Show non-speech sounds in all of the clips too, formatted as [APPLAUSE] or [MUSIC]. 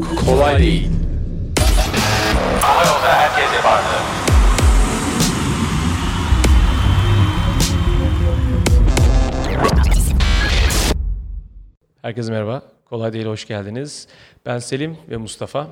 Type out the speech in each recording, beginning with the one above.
Kolay değil. Ama yolda herkes yapardı. Herkese merhaba. Kolay değil, hoş geldiniz. Ben Selim ve Mustafa.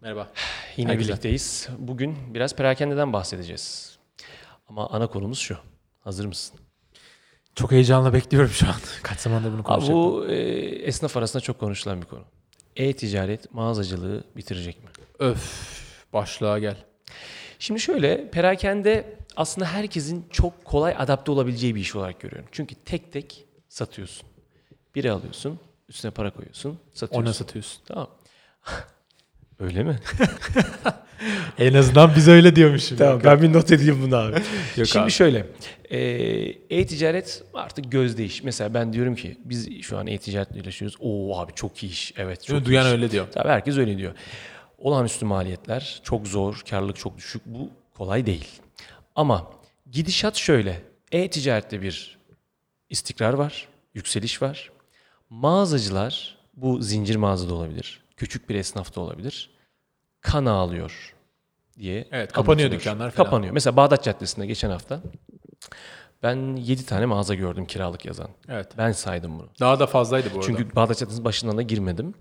Merhaba. Yine Herkese. birlikteyiz. Bugün biraz perakendeden bahsedeceğiz. Ama ana konumuz şu. Hazır mısın? Çok heyecanla bekliyorum şu an. Kaç zamandır bunu konuşacağım. bu e, esnaf arasında çok konuşulan bir konu. E-ticaret mağazacılığı bitirecek mi? Öf. Başlığa gel. Şimdi şöyle, perakende aslında herkesin çok kolay adapte olabileceği bir iş olarak görüyorum. Çünkü tek tek satıyorsun. Biri alıyorsun, üstüne para koyuyorsun, satıyorsun. Ona satıyorsun. Tamam. [LAUGHS] Öyle mi? [LAUGHS] En azından biz öyle diyormuşuz. Tamam ben bir not edeyim bunu abi. [LAUGHS] Yok Şimdi abi. şöyle. E-ticaret artık göz değiş. Mesela ben diyorum ki biz şu an e-ticaretle uğraşıyoruz. Oo abi çok iyi iş. Evet çok iyi Duyan iş. öyle diyor. Tabii herkes öyle diyor. Olağanüstü maliyetler çok zor, karlılık çok düşük. Bu kolay değil. Ama gidişat şöyle. E-ticarette bir istikrar var, yükseliş var. Mağazacılar bu zincir mağazada olabilir, küçük bir esnafta olabilir. Kan ağlıyor diye Evet, kapanıyor dükkanlar falan. Kapanıyor. Mesela Bağdat Caddesi'nde geçen hafta ben 7 tane mağaza gördüm kiralık yazan. Evet. Ben saydım bunu. Daha da fazlaydı bu arada. Çünkü Bağdat Caddesi'nin başından da girmedim.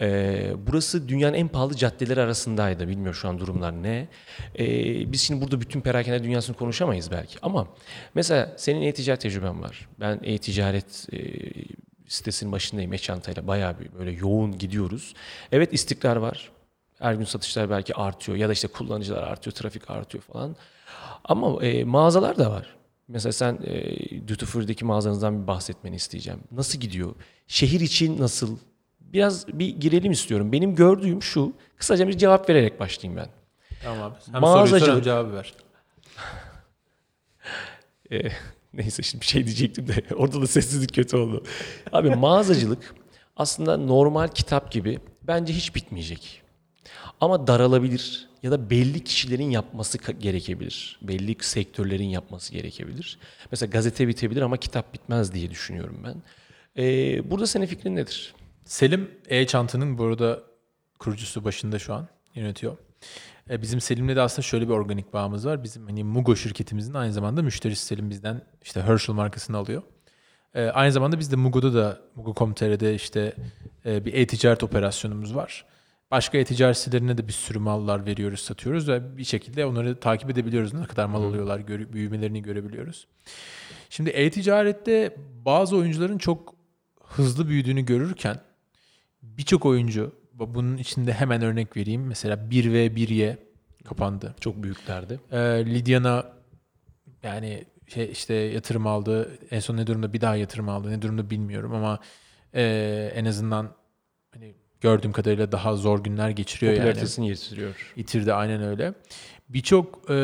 Ee, burası dünyanın en pahalı caddeleri arasındaydı. Bilmiyorum şu an durumlar ne. Ee, biz şimdi burada bütün perakende dünyasını konuşamayız belki. Ama mesela senin e-ticaret tecrüben var. Ben e-ticaret e, sitesinin başındayım e-çantayla. Bayağı bir böyle yoğun gidiyoruz. Evet istikrar var. Her gün satışlar belki artıyor ya da işte kullanıcılar artıyor, trafik artıyor falan. Ama e, mağazalar da var. Mesela sen e, Duty Free'deki mağazanızdan bir bahsetmeni isteyeceğim. Nasıl gidiyor? Şehir için nasıl? Biraz bir girelim istiyorum. Benim gördüğüm şu. Kısaca bir cevap vererek başlayayım ben. Tamam abi. Hem Mağazacılık- soruyu cevabı ver. [LAUGHS] E, neyse şimdi bir şey diyecektim de [LAUGHS] orada da sessizlik kötü oldu. Abi mağazacılık aslında normal kitap gibi bence hiç bitmeyecek. Ama daralabilir ya da belli kişilerin yapması gerekebilir. Belli sektörlerin yapması gerekebilir. Mesela gazete bitebilir ama kitap bitmez diye düşünüyorum ben. E, burada senin fikrin nedir? Selim E-Çanta'nın bu arada kurucusu başında şu an yönetiyor. E, Bizim Selim'le de aslında şöyle bir organik bağımız var. Bizim hani Mugo şirketimizin aynı zamanda müşterisi Selim bizden işte Herschel markasını alıyor. E, aynı zamanda biz de Mugo'da da Mugo.com.tr'de işte e, bir e-ticaret operasyonumuz var. Başka e-ticaret sitelerine de bir sürü mallar veriyoruz, satıyoruz ve bir şekilde onları takip edebiliyoruz. Ne kadar mal alıyorlar, gör- büyümelerini görebiliyoruz. Şimdi e-ticarette bazı oyuncuların çok hızlı büyüdüğünü görürken birçok oyuncu bunun içinde hemen örnek vereyim. Mesela 1v1'ye kapandı. Çok büyüklerdi. Ee, Lidiana yani şey işte yatırım aldı. En son ne durumda bir daha yatırım aldı. Ne durumda bilmiyorum ama e, en azından hani gördüğüm kadarıyla daha zor günler geçiriyor yani. Popülaritesini yitiriyor. İtirdi aynen öyle. Birçok e,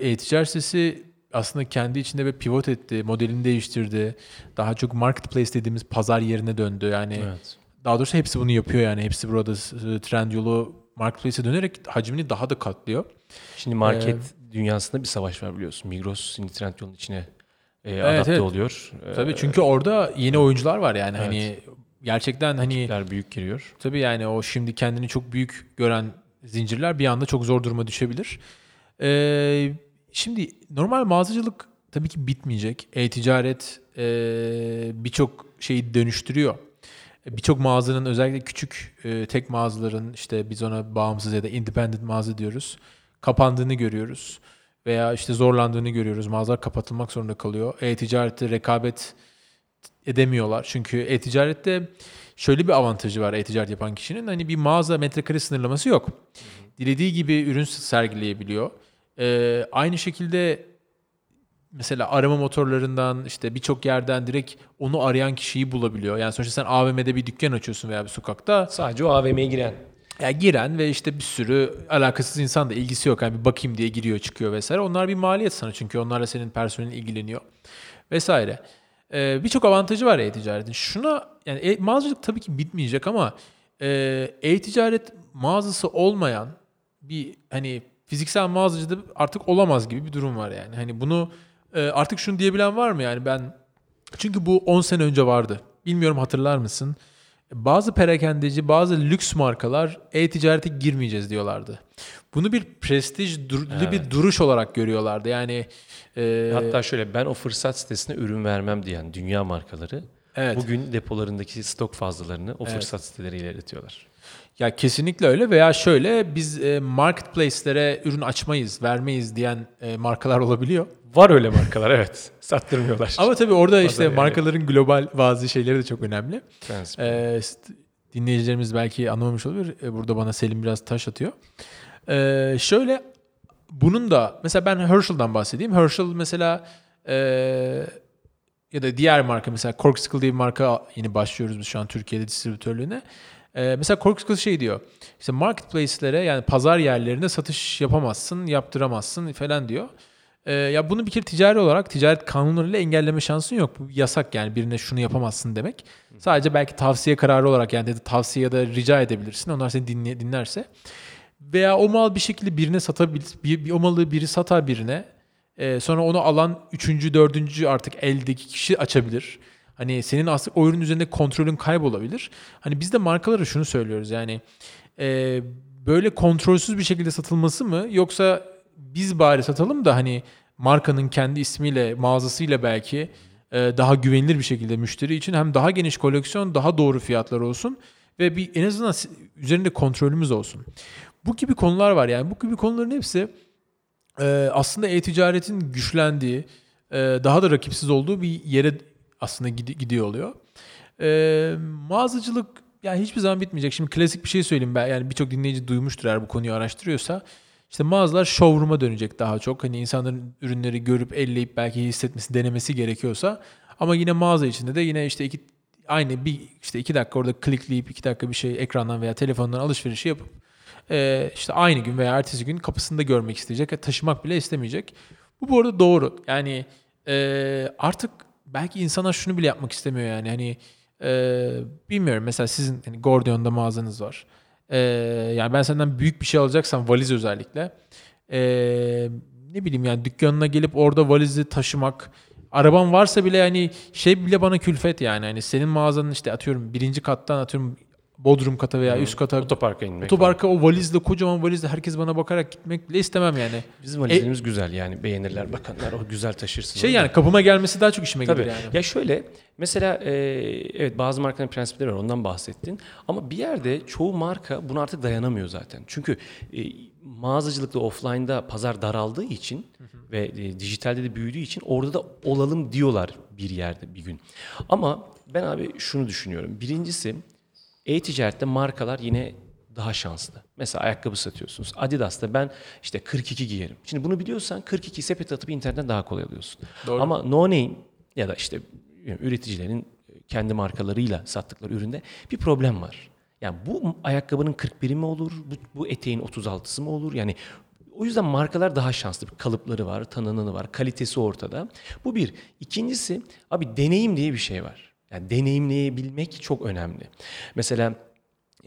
e-ticaret sitesi aslında kendi içinde bir pivot etti, modelini değiştirdi. Daha çok marketplace dediğimiz pazar yerine döndü. Yani Evet. daha doğrusu hepsi bunu yapıyor yani. Hepsi burada e, Trendyol'u marketplace'e dönerek hacmini daha da katlıyor. Şimdi market dünyasında bir savaş var biliyorsun. Migros şimdi Trendyol'un içine e, Evet, adapte evet. oluyor. E, Tabii çünkü orada yeni oyuncular var yani. Hani gerçekten hani Tipler büyük giriyor. Tabii yani o şimdi kendini çok büyük gören zincirler bir anda çok zor duruma düşebilir. Ee, şimdi normal mağazacılık tabii ki bitmeyecek. E-ticaret e, birçok şeyi dönüştürüyor. Birçok mağazanın özellikle küçük e, tek mağazaların işte biz ona bağımsız ya da independent mağaza diyoruz. Kapandığını görüyoruz. Veya işte zorlandığını görüyoruz. Mağazalar kapatılmak zorunda kalıyor. E-ticarette rekabet edemiyorlar. Çünkü e-ticarette şöyle bir avantajı var e-ticaret yapan kişinin. Hani bir mağaza metrekare sınırlaması yok. Dilediği gibi ürün sergileyebiliyor. Ee, aynı şekilde mesela arama motorlarından işte birçok yerden direkt onu arayan kişiyi bulabiliyor. Yani sonuçta sen AVM'de bir dükkan açıyorsun veya bir sokakta. Sadece o AVM'ye giren. Ya giren ve işte bir sürü alakasız insan da ilgisi yok. Yani bir bakayım diye giriyor çıkıyor vesaire. Onlar bir maliyet sana çünkü onlarla senin personelin ilgileniyor vesaire. Ee, Birçok avantajı var e-ticaretin. Şuna yani e, mağazacılık tabii ki bitmeyecek ama e, e-ticaret mağazası olmayan bir hani fiziksel mağazacıda artık olamaz gibi bir durum var yani. Hani bunu e, artık şunu diyebilen var mı yani ben çünkü bu 10 sene önce vardı. Bilmiyorum hatırlar mısın? Bazı perakendeci, bazı lüks markalar e-ticarete girmeyeceğiz diyorlardı. Bunu bir prestij dur- bir duruş olarak görüyorlardı. Yani e, Hatta şöyle ben o fırsat sitesine ürün vermem diyen dünya markaları Evet. bugün depolarındaki stok fazlalarını o fırsat siteleriyle iletiyorlar. Ya kesinlikle öyle veya şöyle biz e, marketplace'lere ürün açmayız, vermeyiz diyen e, markalar olabiliyor. Var öyle markalar evet. [LAUGHS] Sattırmıyorlar. Ama tabii orada işte yani. markaların global bazı şeyleri de çok önemli. Ee, dinleyicilerimiz belki anlamamış olabilir. Ee, Burada bana Selim biraz taş atıyor. Ee, şöyle bunun da mesela ben Herschel'dan bahsedeyim. Herschel mesela e, ya da diğer marka mesela Corkcicle diye bir marka yeni başlıyoruz biz şu an Türkiye'de distribütörlüğüne. Ee, mesela Corkcicle şey diyor. İşte marketplace'lere yani pazar yerlerine satış yapamazsın, yaptıramazsın falan diyor. Ee, ya bunu bir kere ticari olarak ticaret kanunlarıyla engelleme şansın yok. Bu yasak yani birine şunu yapamazsın demek. Sadece belki tavsiye kararı olarak yani dedi tavsiye ya da rica edebilirsin. Onlar seni dinle, dinlerse. Veya o mal bir şekilde birine satabilir, bir, bir o malı biri satar birine. Ee, sonra onu alan üçüncü, dördüncü artık eldeki kişi açabilir. Hani senin aslında o ürün üzerinde kontrolün kaybolabilir. Hani biz de markalara şunu söylüyoruz yani e, böyle kontrolsüz bir şekilde satılması mı yoksa biz bari satalım da hani markanın kendi ismiyle mağazasıyla belki e, daha güvenilir bir şekilde müşteri için hem daha geniş koleksiyon daha doğru fiyatlar olsun ve bir en azından üzerinde kontrolümüz olsun. Bu gibi konular var yani bu gibi konuların hepsi e, aslında e-ticaretin güçlendiği, e, daha da rakipsiz olduğu bir yere aslında gidi- gidiyor oluyor. Mağazacılık yani hiçbir zaman bitmeyecek. Şimdi klasik bir şey söyleyeyim ben yani birçok dinleyici duymuştur eğer bu konuyu araştırıyorsa. İşte mağazalar showroom'a dönecek daha çok. Hani insanların ürünleri görüp elleyip belki hissetmesi, denemesi gerekiyorsa. Ama yine mağaza içinde de yine işte iki aynı bir işte iki dakika orada klikleyip iki dakika bir şey ekrandan veya telefondan alışverişi yapıp e, işte aynı gün veya ertesi gün kapısında görmek isteyecek. Taşımak bile istemeyecek. Bu bu arada doğru. Yani e, artık belki insanlar şunu bile yapmak istemiyor yani. Hani e, bilmiyorum mesela sizin hani Gordion'da mağazanız var. E, yani ben senden büyük bir şey alacaksam valiz özellikle e, ne bileyim yani dükkanına gelip orada valizi taşımak araban varsa bile yani şey bile bana külfet yani. Hani senin mağazanın işte atıyorum birinci kattan atıyorum Bodrum kata veya üst kata Otoparka inmek. otoparka o valizle kocaman valizle herkes bana bakarak gitmek bile istemem yani. Bizim valizlerimiz güzel yani beğenirler bakanlar o güzel taşırsın. Şey yani kapıma gelmesi daha çok işime Tabii. gelir yani. Ya şöyle mesela e, evet bazı markaların prensipleri var ondan bahsettin. Ama bir yerde çoğu marka buna artık dayanamıyor zaten. Çünkü e, mağazacılıkta offline'da pazar daraldığı için ve e, dijitalde de büyüdüğü için orada da olalım diyorlar bir yerde bir gün. Ama ben abi şunu düşünüyorum. Birincisi e-ticarette markalar yine daha şanslı. Mesela ayakkabı satıyorsunuz. Adidas'ta ben işte 42 giyerim. Şimdi bunu biliyorsan 42 sepet atıp internetten daha kolay alıyorsun. Doğru. Ama no name ya da işte üreticilerin kendi markalarıyla sattıkları üründe bir problem var. Yani bu ayakkabının 41'i mi olur? Bu, bu eteğin 36'sı mı olur? Yani o yüzden markalar daha şanslı. Kalıpları var, tanınanı var, kalitesi ortada. Bu bir. İkincisi abi deneyim diye bir şey var. Yani deneyimleyebilmek çok önemli. Mesela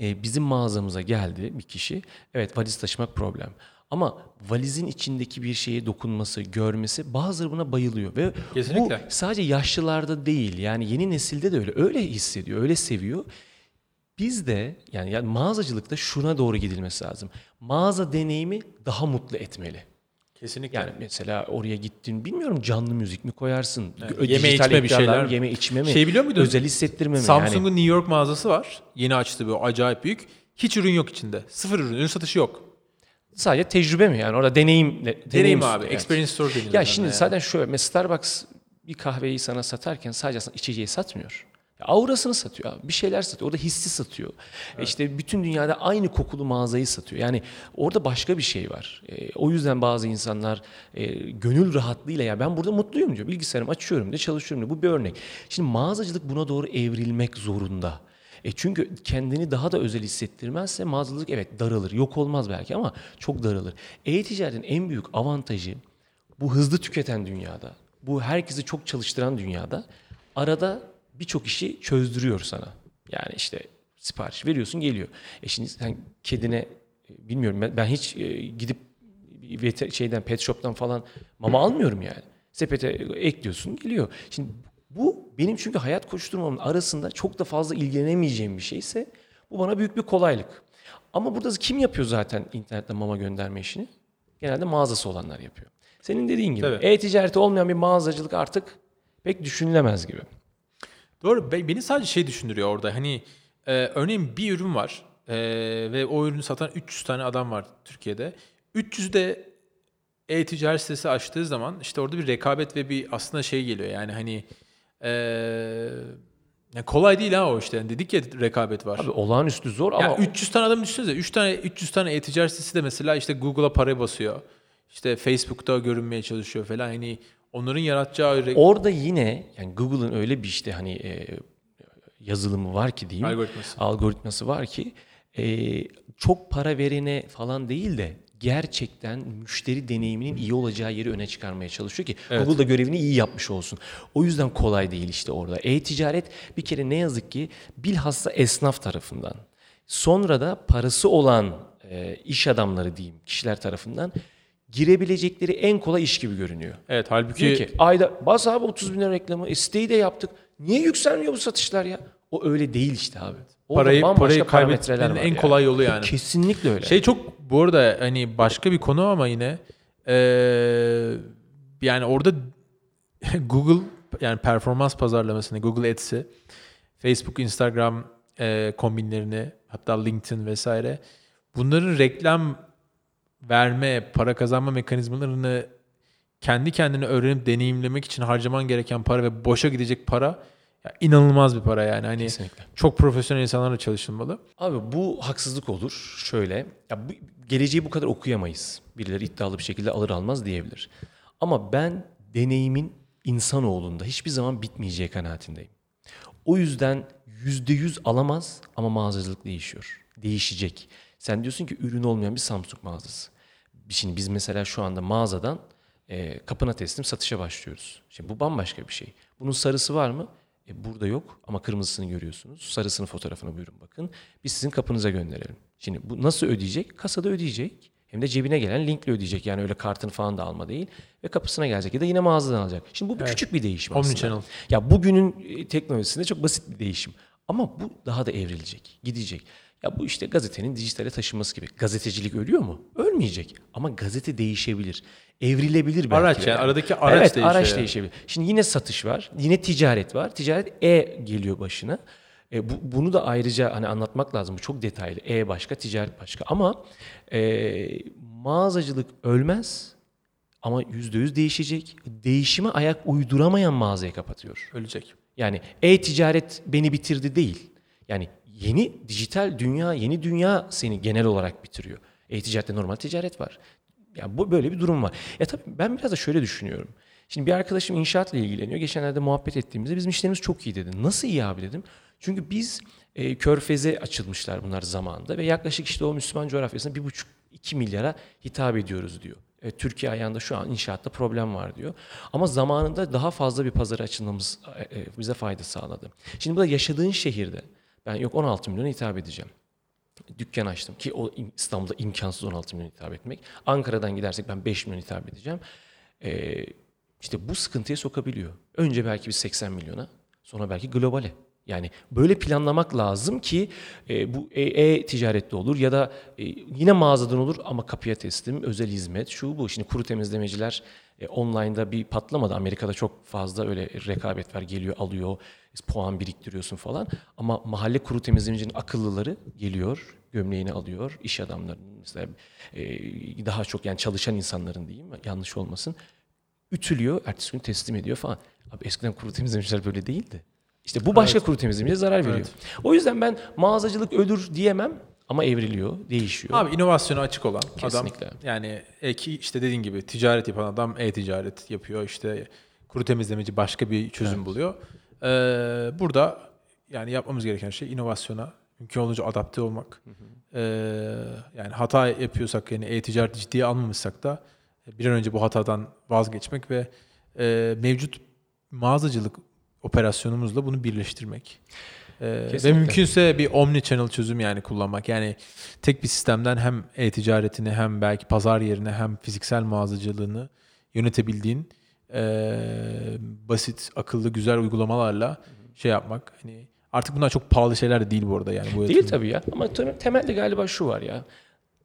e, bizim mağazamıza geldi bir kişi. Evet valiz taşımak problem. Ama valizin içindeki bir şeye dokunması, görmesi bazıları buna bayılıyor. Ve Kesinlikle. bu sadece yaşlılarda değil yani yeni nesilde de öyle. Öyle hissediyor, öyle seviyor. Biz de yani, yani mağazacılıkta şuna doğru gidilmesi lazım. Mağaza deneyimi daha mutlu etmeli. Kesinlikle. Yani mesela oraya gittin bilmiyorum canlı müzik mi koyarsın? Evet, yeme içme bir şeyler? Yeme içme mi? Şey biliyor muydun? Özel hissettirme mi? Samsung'un Yani, New York mağazası var. Yeni açtı bir acayip büyük. Hiç ürün yok içinde. Sıfır ürün. Ürün satışı yok. sadece tecrübe mi? Yani orada deneyimle. Deneyim abi. Evet. Experience Store deniyor. Ya şimdi yani. zaten şöyle mesela Starbucks bir kahveyi sana satarken sadece içeceği satmıyor. Aurasını satıyor abi. Bir şeyler satıyor. Orada hissi satıyor. E İşte bütün dünyada aynı kokulu mağazayı satıyor. Yani orada başka bir şey var. E, o yüzden bazı insanlar e, gönül rahatlığıyla ya ben burada mutluyum diyor. Bilgisayarımı açıyorum diyor, çalışıyorum diyor. Bu bir örnek. Şimdi mağazacılık buna doğru evrilmek zorunda. E çünkü kendini daha da özel hissettirmezse mağazacılık evet daralır. Yok olmaz belki ama çok daralır. E-ticaretin en büyük avantajı bu hızlı tüketen dünyada, bu herkesi çok çalıştıran dünyada arada birçok işi çözdürüyor sana. Yani işte sipariş veriyorsun geliyor. E şimdi sen kedine e, bilmiyorum ben, ben hiç e, gidip veter, şeyden pet shop'tan falan mama almıyorum yani. Sepete ekliyorsun geliyor. Şimdi Bu benim çünkü hayat koşturmamın arasında çok da fazla ilgilenemeyeceğim bir şeyse bu bana büyük bir kolaylık. Ama burada kim yapıyor zaten internetten mama gönderme işini? Genelde mağazası olanlar yapıyor. Senin dediğin gibi e-ticareti olmayan bir mağazacılık artık pek düşünülemez gibi. Doğru. Be- Beni sadece şey düşündürüyor orada. Hani e, örneğin bir ürün var e, ve o ürünü satan 300 tane adam var Türkiye'de. 300 de e-ticaret sitesi açtığı zaman işte orada bir rekabet ve bir aslında şey geliyor. Yani hani e, yani kolay değil ha o işte. Yani dedik ya rekabet var. Abi olağanüstü zor ama Ya 300 tane adam düşünsenize. 3 tane 300 tane e-ticaret sitesi de mesela işte Google'a para basıyor. İşte Facebook'ta görünmeye çalışıyor falan. Hani onların yaratacağı orada yine yani Google'ın öyle bir işte hani e, yazılımı var ki diyeyim. Algoritması. algoritması var ki e, çok para verene falan değil de gerçekten müşteri deneyiminin iyi olacağı yeri öne çıkarmaya çalışıyor ki Evet. Google da görevini iyi yapmış olsun. O yüzden kolay değil işte orada. E-ticaret bir kere ne yazık ki bilhassa esnaf tarafından sonra da parası olan e, iş adamları diyeyim kişiler tarafından girebilecekleri en kolay iş gibi görünüyor. Evet Diyor halbuki ki ayda bas abi 30 bin lira reklamı e, siteyi de yaptık. Niye yükselmiyor bu satışlar ya? O öyle değil işte abi. Orada parayı parayı kaybetmenin en yani. kolay yolu yani. Kesinlikle öyle. Şey çok bu arada hani başka bir konu ama yine eee, yani orada [LAUGHS] Google yani performans pazarlamasını Google Ads'i Facebook, Instagram eee, kombinlerini hatta LinkedIn vesaire bunların reklam verme, para kazanma mekanizmalarını kendi kendine öğrenip deneyimlemek için harcaman gereken para ve boşa gidecek para ya inanılmaz bir para yani. Hani Kesinlikle. çok profesyonel insanlarla çalışılmalı. Abi bu haksızlık olur. Şöyle, ya bu, geleceği bu kadar okuyamayız. Birileri iddialı bir şekilde alır almaz diyebilir. Ama ben deneyimin insanoğlunda hiçbir zaman bitmeyeceği kanaatindeyim. O yüzden yüzde yüz alamaz ama mağazacılık değişiyor. Değişecek. Sen diyorsun ki ürün olmayan bir Samsung mağazası. Şimdi biz mesela şu anda mağazadan e, kapına teslim satışa başlıyoruz. Şimdi bu bambaşka bir şey. Bunun sarısı var mı? E, burada yok ama kırmızısını görüyorsunuz. Sarısının fotoğrafına buyurun bakın. Biz sizin kapınıza gönderelim. Şimdi bu nasıl ödeyecek? Kasada ödeyecek. Hem de cebine gelen linkle ödeyecek. Yani öyle kartını falan da alma değil. Ve kapısına gelecek ya da yine mağazadan alacak. Şimdi bu bir küçük bir değişim aslında. Omnichannel. Ya bugünün e, teknolojisinde çok basit bir değişim. Ama bu daha da evrilecek, gidecek. Ya bu işte gazetenin dijitale taşınması gibi. Gazetecilik ölüyor mu? Ölmeyecek. Ama gazete değişebilir. Evrilebilir belki. Araç yani, aradaki araç evet, değişiyor araç yani. değişebilir. Şimdi yine satış var. Yine ticaret var. Ticaret E geliyor başına. E, bu, bunu da ayrıca hani anlatmak lazım. Bu çok detaylı. E başka, ticaret başka. Ama e, mağazacılık ölmez. Ama yüzde yüz değişecek. Değişime ayak uyduramayan mağazayı kapatıyor. Ölecek. Yani e-ticaret beni bitirdi değil. Yani yeni dijital dünya, yeni dünya seni genel olarak bitiriyor. E-ticarette normal ticaret var. Yani bu böyle bir durum var. Ya tabii ben biraz da şöyle düşünüyorum. Şimdi bir arkadaşım inşaatla ilgileniyor. Geçenlerde muhabbet ettiğimizde bizim işlerimiz çok iyi dedi. Nasıl iyi abi dedim. Çünkü biz e, körfeze açılmışlar bunlar zamanında ve yaklaşık işte o Müslüman coğrafyasında bir buçuk iki milyara hitap ediyoruz diyor. E, Türkiye ayağında şu an inşaatta problem var diyor. Ama zamanında daha fazla bir pazara açılmamız e, e, bize fayda sağladı. Şimdi burada yaşadığın şehirde ben yok 16 milyona hitap edeceğim. Dükkan açtım ki o İstanbul'da imkansız 16 milyon hitap etmek. Ankara'dan gidersek ben 5 milyon hitap edeceğim. Ee, işte bu sıkıntıya sokabiliyor. Önce belki bir 80 milyona, sonra belki globale. Yani böyle planlamak lazım ki e, bu e- e-ticarette olur ya da e, yine mağazadan olur ama kapıya teslim, özel hizmet, şu bu. Şimdi kuru temizlemeciler e, online'da bir patlamadı. Amerika'da çok fazla öyle rekabet var. Geliyor, alıyor, puan biriktiriyorsun falan. Ama mahalle kuru temizlemecinin akıllıları geliyor, gömleğini alıyor. iş adamlarının mesela e, daha çok yani çalışan insanların diyeyim yanlış olmasın. Ütülüyor, ertesi gün teslim ediyor falan. Abi eskiden kuru temizlemeciler böyle değildi. İşte bu başka kuru temizlemeciye zarar veriyor. Evet. O yüzden ben mağazacılık ölür diyemem ama evriliyor, değişiyor. Abi inovasyona açık olan Kesinlikle. adam yani eki işte dediğin gibi ticaret yapan adam e-ticaret yapıyor işte kuru temizlemeci başka bir çözüm buluyor. Ee, burada yani yapmamız gereken şey inovasyona mümkün olunca adapte olmak. Ee, yani hata yapıyorsak yani e-ticaret ciddiye almamışsak da bir an önce bu hatadan vazgeçmek ve e, mevcut mağazacılık operasyonumuzla bunu birleştirmek. Ee, ve Kesinlikle. mümkünse bir omni channel çözüm yani kullanmak. Yani tek bir sistemden hem e-ticaretini hem belki pazar yerine hem fiziksel mağazacılığını yönetebildiğin e, basit, akıllı, güzel uygulamalarla şey yapmak. Hani artık bunlar çok pahalı şeyler de değil bu arada yani. Bu Değil tabii ya. Ama tem- temelde galiba şu var ya.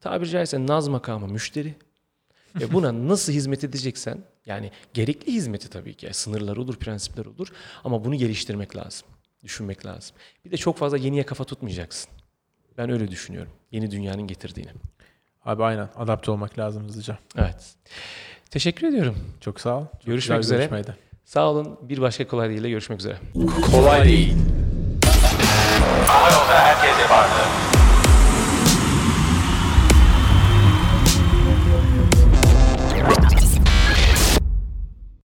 Tabiri caizse naz makamı müşteri. [LAUGHS] Ve buna nasıl hizmet edeceksen yani gerekli hizmeti tabii ki. Sınırlar olur, prensipler olur. Ama bunu geliştirmek lazım. Düşünmek lazım. Bir de çok fazla yeniye kafa tutmayacaksın. Ben öyle düşünüyorum. Yeni dünyanın getirdiğini. Abi aynen. Adapte olmak lazım hızlıca. Evet. Teşekkür ediyorum. Çok sağ ol. Çok görüşmek üzere. Görüşmeydi. Sağ olun. Bir başka kolay değil ile görüşmek üzere. Kolay değil. Kolay değil. Herkese vardı.